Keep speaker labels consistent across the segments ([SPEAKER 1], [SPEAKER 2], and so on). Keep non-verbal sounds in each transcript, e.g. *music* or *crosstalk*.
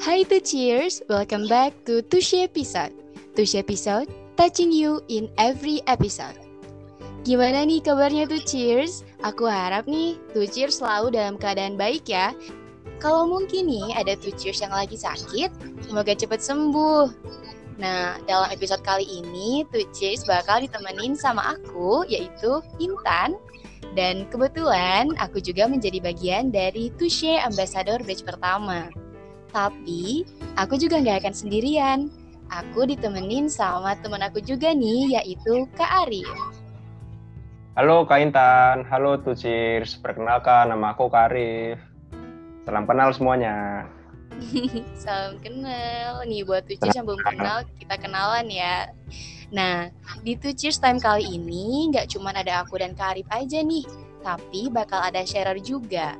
[SPEAKER 1] Hai to cheers, welcome back to Tushy episode. Tushy episode, touching you in every episode. Gimana nih kabarnya tuh cheers? Aku harap nih tuh cheers selalu dalam keadaan baik ya. Kalau mungkin nih ada tuh cheers yang lagi sakit, semoga cepet sembuh. Nah, dalam episode kali ini, tuh cheers bakal ditemenin sama aku, yaitu Intan. Dan kebetulan aku juga menjadi bagian dari Tushy Ambassador Batch pertama. Tapi aku juga nggak akan sendirian. Aku ditemenin sama teman aku juga nih, yaitu Kak Arif.
[SPEAKER 2] Halo Kak Intan, halo Tucirs. Perkenalkan, nama aku Kak Arif. Salam kenal semuanya. *laughs*
[SPEAKER 1] Salam kenal. Nih buat Tucirs yang belum kenal, kita kenalan ya. Nah, di Cheers Time kali ini nggak cuma ada aku dan Kak Arif aja nih, tapi bakal ada sharer juga.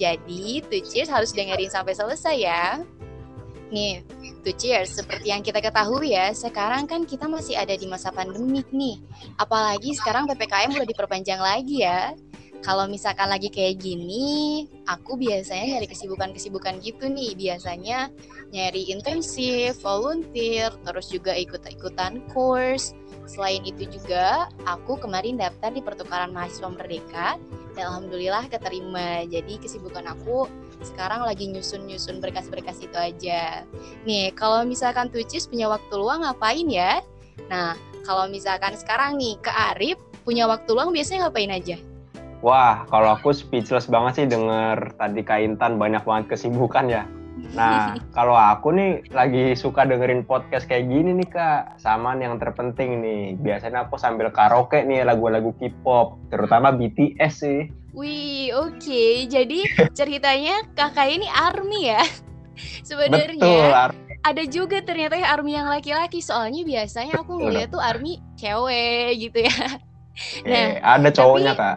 [SPEAKER 1] Jadi, Two Cheers harus dengerin sampai selesai ya. Nih, Two Cheers, seperti yang kita ketahui ya, sekarang kan kita masih ada di masa pandemik nih. Apalagi sekarang PPKM udah diperpanjang lagi ya. Kalau misalkan lagi kayak gini, aku biasanya nyari kesibukan-kesibukan gitu nih. Biasanya nyari internship, volunteer, terus juga ikut-ikutan course. Selain itu juga, aku kemarin daftar di pertukaran mahasiswa merdeka dan alhamdulillah keterima. Jadi kesibukan aku sekarang lagi nyusun-nyusun berkas-berkas itu aja. Nih, kalau misalkan Tucis punya waktu luang ngapain ya? Nah, kalau misalkan sekarang nih ke Arif punya waktu luang biasanya ngapain aja?
[SPEAKER 2] Wah, kalau aku speechless banget sih denger tadi Kaintan banyak banget kesibukan ya. Nah, kalau aku nih lagi suka dengerin podcast kayak gini nih Kak. Sama yang terpenting nih, biasanya aku sambil karaoke nih lagu-lagu K-pop, terutama BTS sih.
[SPEAKER 1] Wih, oke. Okay. Jadi ceritanya kakak ini ARMY ya? *laughs* Sebenarnya
[SPEAKER 2] Betul, ARMY.
[SPEAKER 1] ada juga ternyata ya ARMY yang laki-laki. Soalnya biasanya aku ngeliat tuh ARMY cewek gitu ya.
[SPEAKER 2] Nah, eh, ada cowoknya tapi, Kak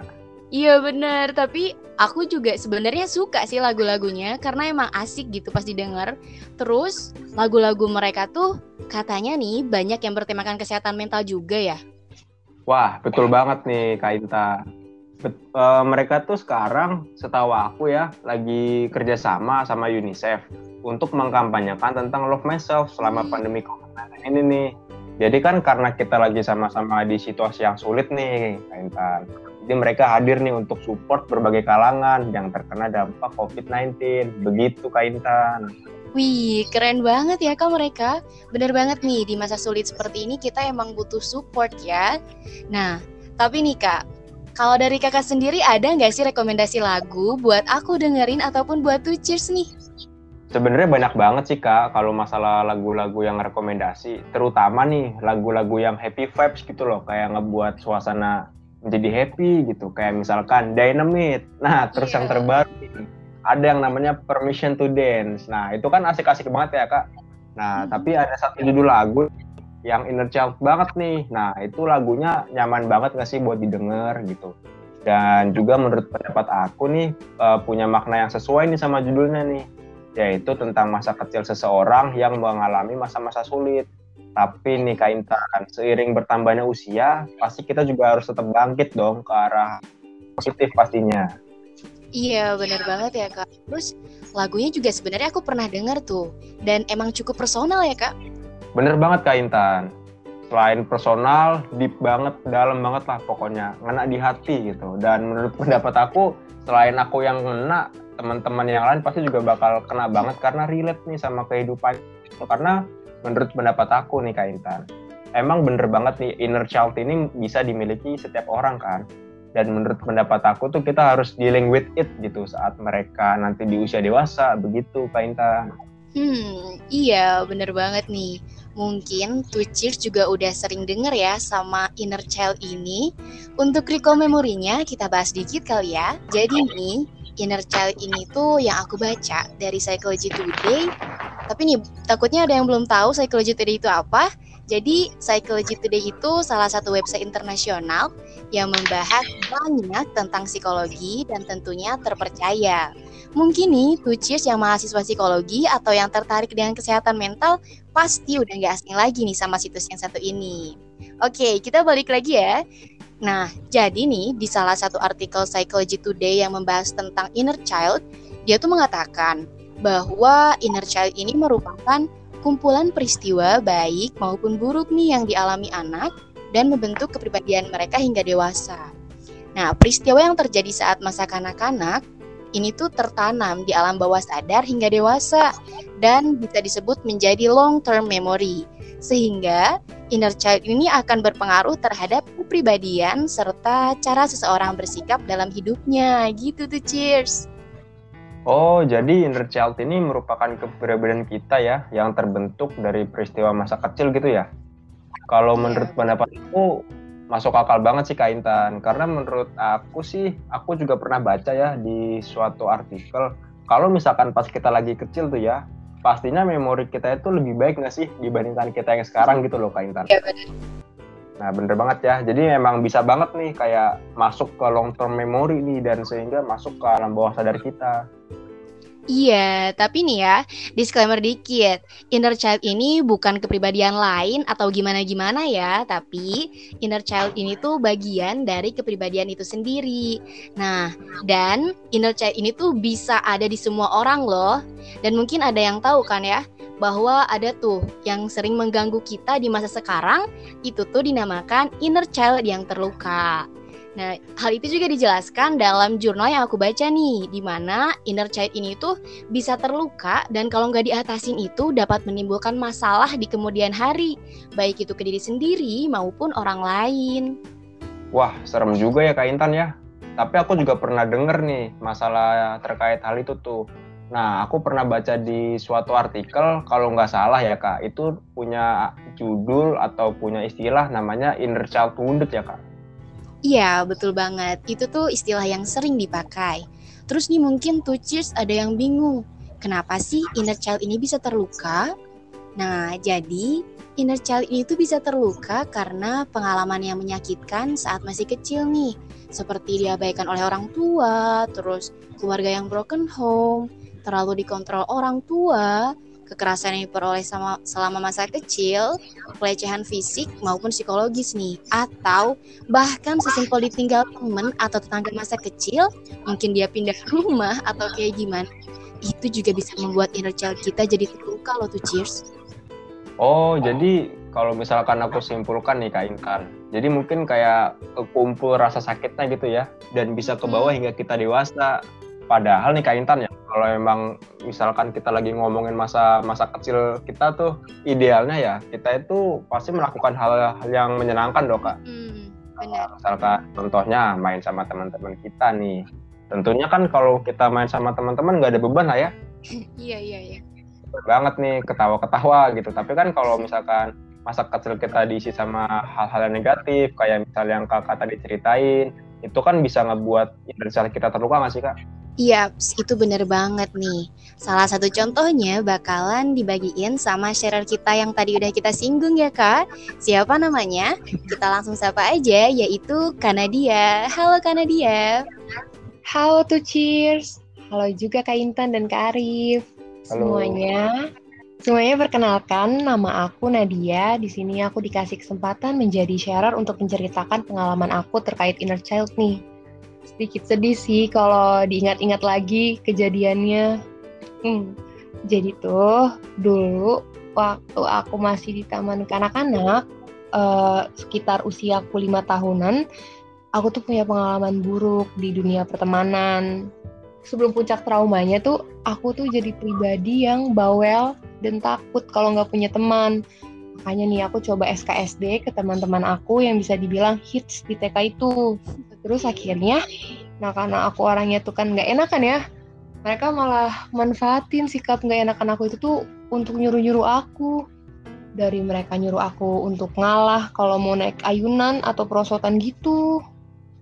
[SPEAKER 1] Iya bener, tapi aku juga sebenarnya suka sih lagu-lagunya karena emang asik gitu pas didengar. Terus lagu-lagu mereka tuh katanya nih banyak yang bertemakan kesehatan mental juga ya.
[SPEAKER 2] Wah betul banget nih Kak Inta. Bet, uh, mereka tuh sekarang setahu aku ya lagi kerjasama sama UNICEF untuk mengkampanyekan tentang love myself selama hmm. pandemi COVID-19 ini nih. Jadi kan karena kita lagi sama-sama di situasi yang sulit nih, Kak Intan jadi mereka hadir nih untuk support berbagai kalangan yang terkena dampak COVID-19. Begitu Kak Intan.
[SPEAKER 1] Wih, keren banget ya Kak mereka. Bener banget nih, di masa sulit seperti ini kita emang butuh support ya. Nah, tapi nih Kak, kalau dari kakak sendiri ada nggak sih rekomendasi lagu buat aku dengerin ataupun buat tuh cheers nih?
[SPEAKER 2] Sebenarnya banyak banget sih kak kalau masalah lagu-lagu yang rekomendasi, terutama nih lagu-lagu yang happy vibes gitu loh, kayak ngebuat suasana menjadi happy gitu kayak misalkan Dynamite nah terus yeah. yang iya. terbaru ada yang namanya Permission to Dance nah itu kan asik-asik banget ya kak nah hmm. tapi ada satu judul lagu yang inner child banget nih nah itu lagunya nyaman banget gak sih buat didengar gitu dan juga menurut pendapat aku nih uh, punya makna yang sesuai nih sama judulnya nih yaitu tentang masa kecil seseorang yang mengalami masa-masa sulit tapi nih Kak Intan, seiring bertambahnya usia, pasti kita juga harus tetap bangkit dong ke arah positif pastinya.
[SPEAKER 1] Iya, benar banget ya Kak. Terus lagunya juga sebenarnya aku pernah dengar tuh, dan emang cukup personal ya Kak?
[SPEAKER 2] Bener banget Kak Intan. Selain personal, deep banget, dalam banget lah pokoknya. Ngena di hati gitu. Dan menurut *laughs* pendapat aku, selain aku yang ngena, teman-teman yang lain pasti juga bakal kena banget karena relate nih sama kehidupan. Karena menurut pendapat aku nih Kak Intan, emang bener banget nih inner child ini bisa dimiliki setiap orang kan. Dan menurut pendapat aku tuh kita harus dealing with it gitu saat mereka nanti di usia dewasa, begitu Kak Intan.
[SPEAKER 1] Hmm, iya bener banget nih. Mungkin Twitchers juga udah sering denger ya sama inner child ini. Untuk recall memorinya kita bahas dikit kali ya. Jadi nih, inner child ini tuh yang aku baca dari Psychology Today tapi nih, takutnya ada yang belum tahu Psychology Today itu apa. Jadi, Psychology Today itu salah satu website internasional yang membahas banyak tentang psikologi dan tentunya terpercaya. Mungkin nih, Tucis yang mahasiswa psikologi atau yang tertarik dengan kesehatan mental pasti udah nggak asing lagi nih sama situs yang satu ini. Oke, kita balik lagi ya. Nah, jadi nih di salah satu artikel Psychology Today yang membahas tentang inner child, dia tuh mengatakan bahwa inner child ini merupakan kumpulan peristiwa baik maupun buruk nih yang dialami anak dan membentuk kepribadian mereka hingga dewasa. Nah, peristiwa yang terjadi saat masa kanak-kanak ini tuh tertanam di alam bawah sadar hingga dewasa dan bisa disebut menjadi long term memory. Sehingga inner child ini akan berpengaruh terhadap kepribadian serta cara seseorang bersikap dalam hidupnya. Gitu tuh, cheers.
[SPEAKER 2] Oh, jadi inner child ini merupakan kepribadian kita ya yang terbentuk dari peristiwa masa kecil gitu ya? Kalau yeah. menurut pendapatku masuk akal banget sih Kak Intan karena menurut aku sih aku juga pernah baca ya di suatu artikel kalau misalkan pas kita lagi kecil tuh ya pastinya memori kita itu lebih baik nggak sih dibandingkan kita yang sekarang gitu loh Kak Intan. Iya benar. Nah bener banget ya jadi memang bisa banget nih kayak masuk ke long term memory nih dan sehingga masuk ke alam bawah sadar kita.
[SPEAKER 1] Iya, tapi nih ya, disclaimer dikit. Inner child ini bukan kepribadian lain atau gimana-gimana ya, tapi inner child ini tuh bagian dari kepribadian itu sendiri. Nah, dan inner child ini tuh bisa ada di semua orang loh. Dan mungkin ada yang tahu kan ya, bahwa ada tuh yang sering mengganggu kita di masa sekarang, itu tuh dinamakan inner child yang terluka. Nah, hal itu juga dijelaskan dalam jurnal yang aku baca nih, di mana inner child ini tuh bisa terluka dan kalau nggak diatasin itu dapat menimbulkan masalah di kemudian hari, baik itu ke diri sendiri maupun orang lain.
[SPEAKER 2] Wah, serem juga ya Kak Intan ya. Tapi aku juga pernah denger nih masalah terkait hal itu tuh. Nah, aku pernah baca di suatu artikel, kalau nggak salah ya Kak, itu punya judul atau punya istilah namanya inner child wounded ya Kak.
[SPEAKER 1] Iya, betul banget. Itu tuh istilah yang sering dipakai. Terus nih mungkin tuh cheers ada yang bingung. Kenapa sih inner child ini bisa terluka? Nah, jadi inner child ini tuh bisa terluka karena pengalaman yang menyakitkan saat masih kecil nih. Seperti diabaikan oleh orang tua, terus keluarga yang broken home, terlalu dikontrol orang tua, kekerasan yang diperoleh sama, selama masa kecil, pelecehan fisik maupun psikologis nih, atau bahkan sesimpel ditinggal temen atau tetangga masa kecil, mungkin dia pindah *laughs* rumah atau kayak gimana, itu juga bisa membuat inner child kita jadi terluka loh tuh cheers.
[SPEAKER 2] Oh, jadi kalau misalkan aku simpulkan nih Kak Intan, jadi mungkin kayak kekumpul rasa sakitnya gitu ya, dan bisa ke bawah hingga kita dewasa. Padahal nih Kak Intan ya, kalau emang misalkan kita lagi ngomongin masa masa kecil kita tuh idealnya ya kita itu pasti melakukan hal, hal yang menyenangkan dong kak. Hmm, benar. Misalkan contohnya main sama teman-teman kita nih. Tentunya kan kalau kita main sama teman-teman nggak ada beban lah ya. *clears throat*
[SPEAKER 1] iya iya iya.
[SPEAKER 2] Banget nih ketawa-ketawa gitu. Tapi kan kalau misalkan masa kecil kita diisi sama hal-hal yang negatif kayak misalnya yang kakak tadi ceritain itu kan bisa ngebuat misalnya kita terluka nggak sih kak?
[SPEAKER 1] Iya, itu bener banget nih. Salah satu contohnya bakalan dibagiin sama sharer kita yang tadi udah kita singgung ya kak. Siapa namanya? Kita langsung sapa aja, yaitu Kanadia. Halo Kanadia.
[SPEAKER 3] Halo tuh cheers. Halo juga Kak Intan dan Kak Arif. Halo. Semuanya. Semuanya perkenalkan, nama aku Nadia. Di sini aku dikasih kesempatan menjadi sharer untuk menceritakan pengalaman aku terkait inner child nih sedikit sedih sih kalau diingat-ingat lagi kejadiannya. Hmm. Jadi tuh dulu waktu aku masih di taman kanak-kanak, uh, sekitar usia aku lima tahunan, aku tuh punya pengalaman buruk di dunia pertemanan. Sebelum puncak traumanya tuh, aku tuh jadi pribadi yang bawel dan takut kalau nggak punya teman. Makanya nih aku coba SKSD ke teman-teman aku yang bisa dibilang hits di TK itu. Terus akhirnya nah karena aku orangnya tuh kan nggak enakan ya mereka malah manfaatin sikap nggak enakan aku itu tuh untuk nyuruh-nyuruh aku. Dari mereka nyuruh aku untuk ngalah kalau mau naik ayunan atau perosotan gitu.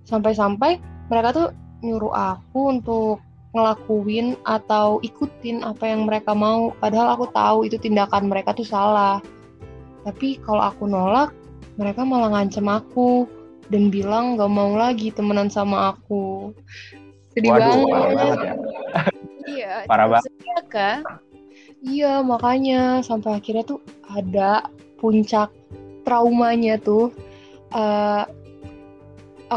[SPEAKER 3] Sampai-sampai mereka tuh nyuruh aku untuk ngelakuin atau ikutin apa yang mereka mau. Padahal aku tahu itu tindakan mereka tuh salah tapi kalau aku nolak mereka malah ngancem aku dan bilang gak mau lagi temenan sama aku.
[SPEAKER 2] Sedih Waduh, banget. Parah banget ya.
[SPEAKER 1] iya. *laughs*
[SPEAKER 2] Parah banget.
[SPEAKER 3] Iya, makanya sampai akhirnya tuh ada puncak traumanya tuh. Uh,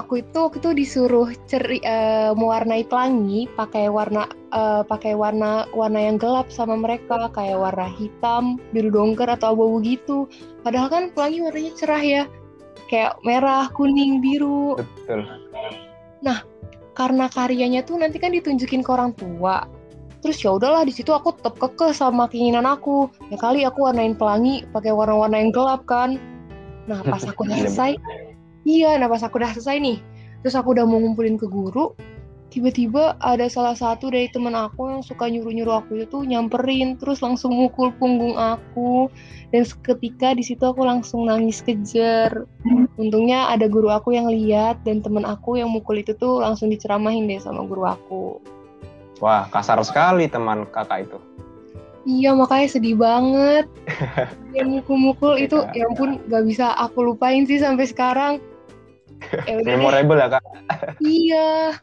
[SPEAKER 3] aku itu waktu itu disuruh ceri uh, mewarnai pelangi pakai warna uh, pakai warna warna yang gelap sama mereka kayak warna hitam, biru dongker atau abu-abu gitu. Padahal kan pelangi warnanya cerah ya. Kayak merah, kuning, biru.
[SPEAKER 2] Betul.
[SPEAKER 3] Nah, karena karyanya tuh nanti kan ditunjukin ke orang tua. Terus ya udahlah di situ aku tetap kekeh sama keinginan aku. Ya kali aku warnain pelangi pakai warna-warna yang gelap kan. Nah, pas aku *laughs* selesai, iya, nah pas aku udah selesai nih, terus aku udah mau ngumpulin ke guru, tiba-tiba ada salah satu dari temen aku yang suka nyuruh-nyuruh aku itu nyamperin, terus langsung mukul punggung aku, dan seketika di situ aku langsung nangis kejar. Untungnya ada guru aku yang lihat dan temen aku yang mukul itu tuh langsung diceramahin deh sama guru aku.
[SPEAKER 2] Wah, kasar sekali teman kakak itu.
[SPEAKER 3] Iya makanya sedih banget. *laughs* Dia mukul-mukul itu ya ampun gak bisa aku lupain sih sampai sekarang.
[SPEAKER 2] Ya Memorable ya kak.
[SPEAKER 3] iya.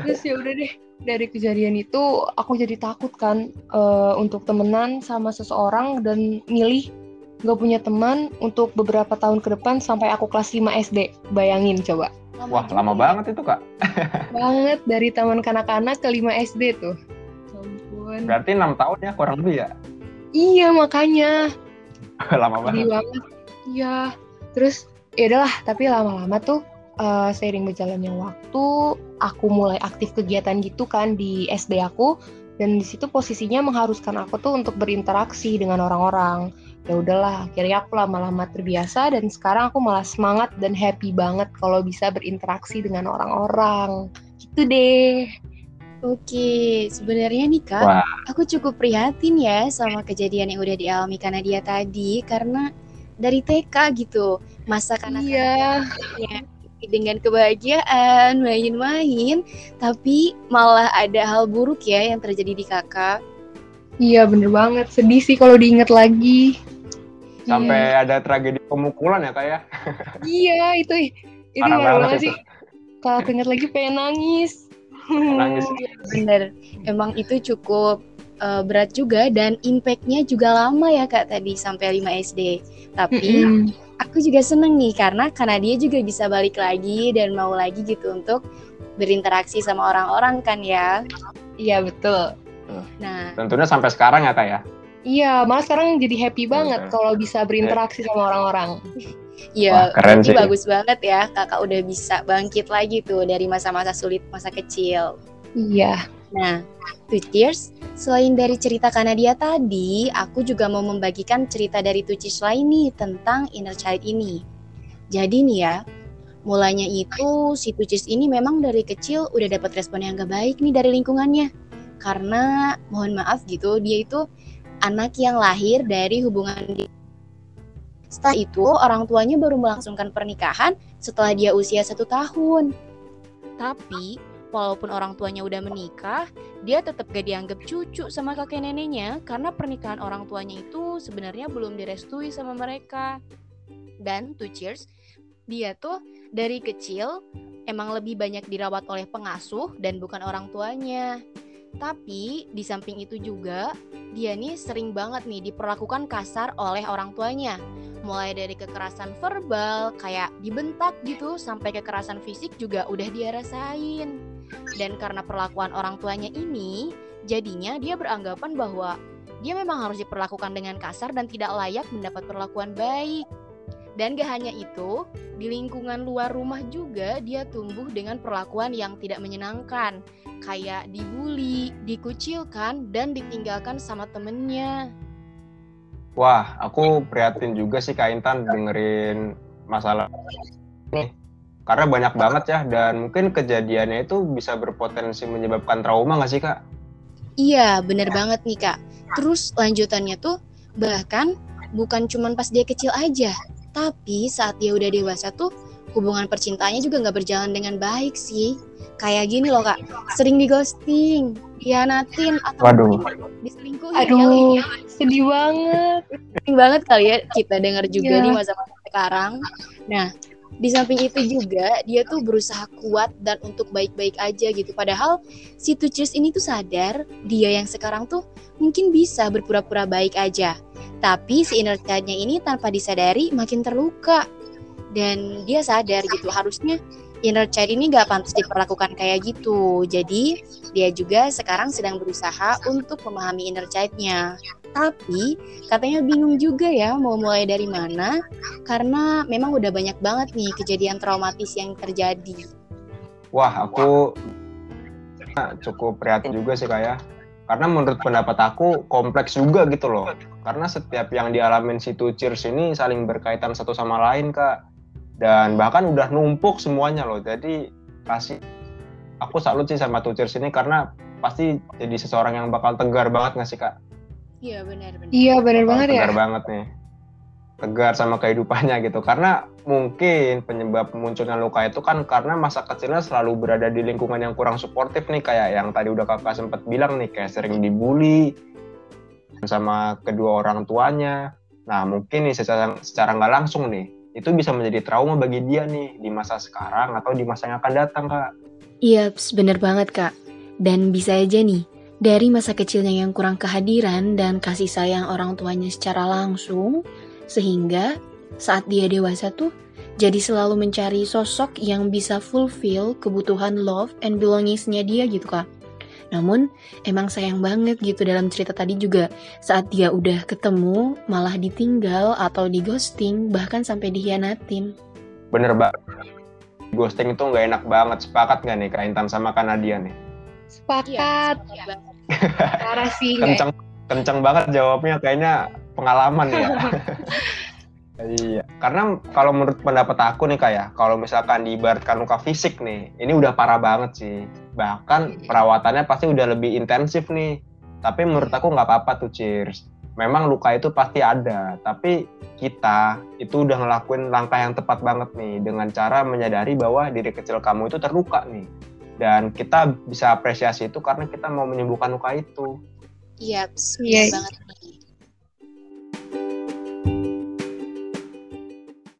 [SPEAKER 3] Terus ya udah deh dari kejadian itu aku jadi takut kan uh, untuk temenan sama seseorang dan milih gak punya teman untuk beberapa tahun ke depan sampai aku kelas 5 SD. Bayangin coba.
[SPEAKER 2] Wah, lama banget itu, Kak. *laughs*
[SPEAKER 3] banget dari taman kanak-kanak ke 5 SD tuh
[SPEAKER 2] ampun. Berarti enam tahun ya kurang lebih ya?
[SPEAKER 3] Iya makanya. *laughs*
[SPEAKER 2] lama banget.
[SPEAKER 3] Iya. Terus ya udahlah, tapi lama-lama tuh uh, seiring berjalannya waktu, aku mulai aktif kegiatan gitu kan di SD aku dan di situ posisinya mengharuskan aku tuh untuk berinteraksi dengan orang-orang. Ya udahlah, akhirnya aku lama-lama terbiasa dan sekarang aku malah semangat dan happy banget kalau bisa berinteraksi dengan orang-orang. Gitu deh.
[SPEAKER 1] Oke, sebenarnya nih Kak, Wah. aku cukup prihatin ya sama kejadian yang udah dialami karena dia tadi karena dari TK gitu, masa kanak iya. dengan kebahagiaan, main-main, tapi malah ada hal buruk ya yang terjadi di kakak.
[SPEAKER 3] Iya bener banget, sedih sih kalau diingat lagi.
[SPEAKER 2] Sampai iya. ada tragedi pemukulan ya kak ya?
[SPEAKER 3] iya itu, itu parah banget sih. Kalau ingat lagi pengen nangis
[SPEAKER 1] nangis *laughs* bener emang itu cukup uh, berat juga dan impactnya juga lama ya kak tadi sampai 5 SD tapi mm-hmm. Aku juga seneng nih karena karena dia juga bisa balik lagi dan mau lagi gitu untuk berinteraksi sama orang-orang kan ya
[SPEAKER 3] iya betul
[SPEAKER 2] nah tentunya sampai sekarang ya kak ya
[SPEAKER 3] Iya, malah sekarang jadi happy banget okay. kalau bisa berinteraksi sama orang-orang. *laughs*
[SPEAKER 1] Iya, keren sih. bagus banget ya kakak udah bisa bangkit lagi tuh dari masa-masa sulit masa kecil.
[SPEAKER 3] Iya.
[SPEAKER 1] Nah, Two Cheers, selain dari cerita Kanadia tadi, aku juga mau membagikan cerita dari Two Cheers lain nih tentang inner child ini. Jadi nih ya, mulanya itu si Two Cheers ini memang dari kecil udah dapat respon yang gak baik nih dari lingkungannya. Karena mohon maaf gitu, dia itu anak yang lahir dari hubungan setelah itu, orang tuanya baru melangsungkan pernikahan setelah dia usia satu tahun. Tapi, walaupun orang tuanya udah menikah, dia tetap gak dianggap cucu sama kakek neneknya karena pernikahan orang tuanya itu sebenarnya belum direstui sama mereka. Dan to cheers, dia tuh dari kecil emang lebih banyak dirawat oleh pengasuh dan bukan orang tuanya. Tapi di samping itu juga dia nih sering banget nih diperlakukan kasar oleh orang tuanya. Mulai dari kekerasan verbal kayak dibentak gitu sampai kekerasan fisik juga udah dia rasain. Dan karena perlakuan orang tuanya ini, jadinya dia beranggapan bahwa dia memang harus diperlakukan dengan kasar dan tidak layak mendapat perlakuan baik. Dan gak hanya itu, di lingkungan luar rumah juga dia tumbuh dengan perlakuan yang tidak menyenangkan, kayak dibully, dikucilkan, dan ditinggalkan sama temennya.
[SPEAKER 2] Wah, aku prihatin juga sih Kak Intan dengerin masalah ini. Karena banyak banget ya, dan mungkin kejadiannya itu bisa berpotensi menyebabkan trauma nggak sih Kak?
[SPEAKER 1] Iya, bener banget nih Kak. Terus lanjutannya tuh, bahkan bukan cuma pas dia kecil aja, tapi saat dia udah dewasa tuh hubungan percintaannya juga nggak berjalan dengan baik sih. Kayak gini loh kak, sering di ghosting, dianatin atau
[SPEAKER 2] Waduh.
[SPEAKER 1] diselingkuhin.
[SPEAKER 3] Aduh, ya, sedih banget.
[SPEAKER 1] Sering banget kali ya kita dengar juga yeah. nih masa-masa sekarang. Nah, di samping itu juga dia tuh berusaha kuat dan untuk baik-baik aja gitu. Padahal si Tucis ini tuh sadar dia yang sekarang tuh mungkin bisa berpura-pura baik aja. Tapi si inner child-nya ini tanpa disadari makin terluka. Dan dia sadar gitu harusnya inner child ini gak pantas diperlakukan kayak gitu. Jadi dia juga sekarang sedang berusaha untuk memahami inner childnya. Tapi katanya bingung juga ya mau mulai dari mana karena memang udah banyak banget nih kejadian traumatis yang terjadi.
[SPEAKER 2] Wah, aku cukup prihatin juga sih kayak ya. karena menurut pendapat aku kompleks juga gitu loh karena setiap yang dialamin si two cheers ini saling berkaitan satu sama lain kak dan bahkan udah numpuk semuanya loh. Jadi kasih aku salut sih sama two cheers ini karena pasti jadi seseorang yang bakal tegar banget nggak sih kak?
[SPEAKER 1] Iya benar benar.
[SPEAKER 3] Iya benar banget
[SPEAKER 2] tegar
[SPEAKER 3] ya.
[SPEAKER 2] tegar banget nih. Tegar sama kehidupannya gitu. Karena mungkin penyebab munculnya luka itu kan karena masa kecilnya selalu berada di lingkungan yang kurang suportif nih kayak yang tadi udah kakak sempat bilang nih kayak sering dibully sama kedua orang tuanya. Nah mungkin nih secara secara nggak langsung nih itu bisa menjadi trauma bagi dia nih di masa sekarang atau di masa yang akan datang kak
[SPEAKER 4] iya bener banget kak dan bisa aja nih dari masa kecilnya yang kurang kehadiran dan kasih sayang orang tuanya secara langsung sehingga saat dia dewasa tuh jadi selalu mencari sosok yang bisa fulfill kebutuhan love and belongingsnya dia gitu kak. Namun emang sayang banget gitu dalam cerita tadi juga saat dia udah ketemu malah ditinggal atau di ghosting bahkan sampai dihianatin.
[SPEAKER 2] Bener mbak, ghosting itu nggak enak banget. Sepakat nggak nih Kak Intan sama Kanadia nih?
[SPEAKER 3] Sepakat.
[SPEAKER 1] Iya, *laughs*
[SPEAKER 3] Parah sih.
[SPEAKER 2] Kenceng, kenceng banget jawabnya kayaknya pengalaman ya. *laughs* iya, karena kalau menurut pendapat aku nih kayak, ya, kalau misalkan diibaratkan luka fisik nih, ini udah parah banget sih. Bahkan iya. perawatannya pasti udah lebih intensif nih. Tapi menurut aku nggak apa-apa tuh cheers. Memang luka itu pasti ada, tapi kita itu udah ngelakuin langkah yang tepat banget nih dengan cara menyadari bahwa diri kecil kamu itu terluka nih. Dan kita bisa apresiasi itu karena kita mau menyembuhkan luka itu.
[SPEAKER 1] Iya, yep, iya banget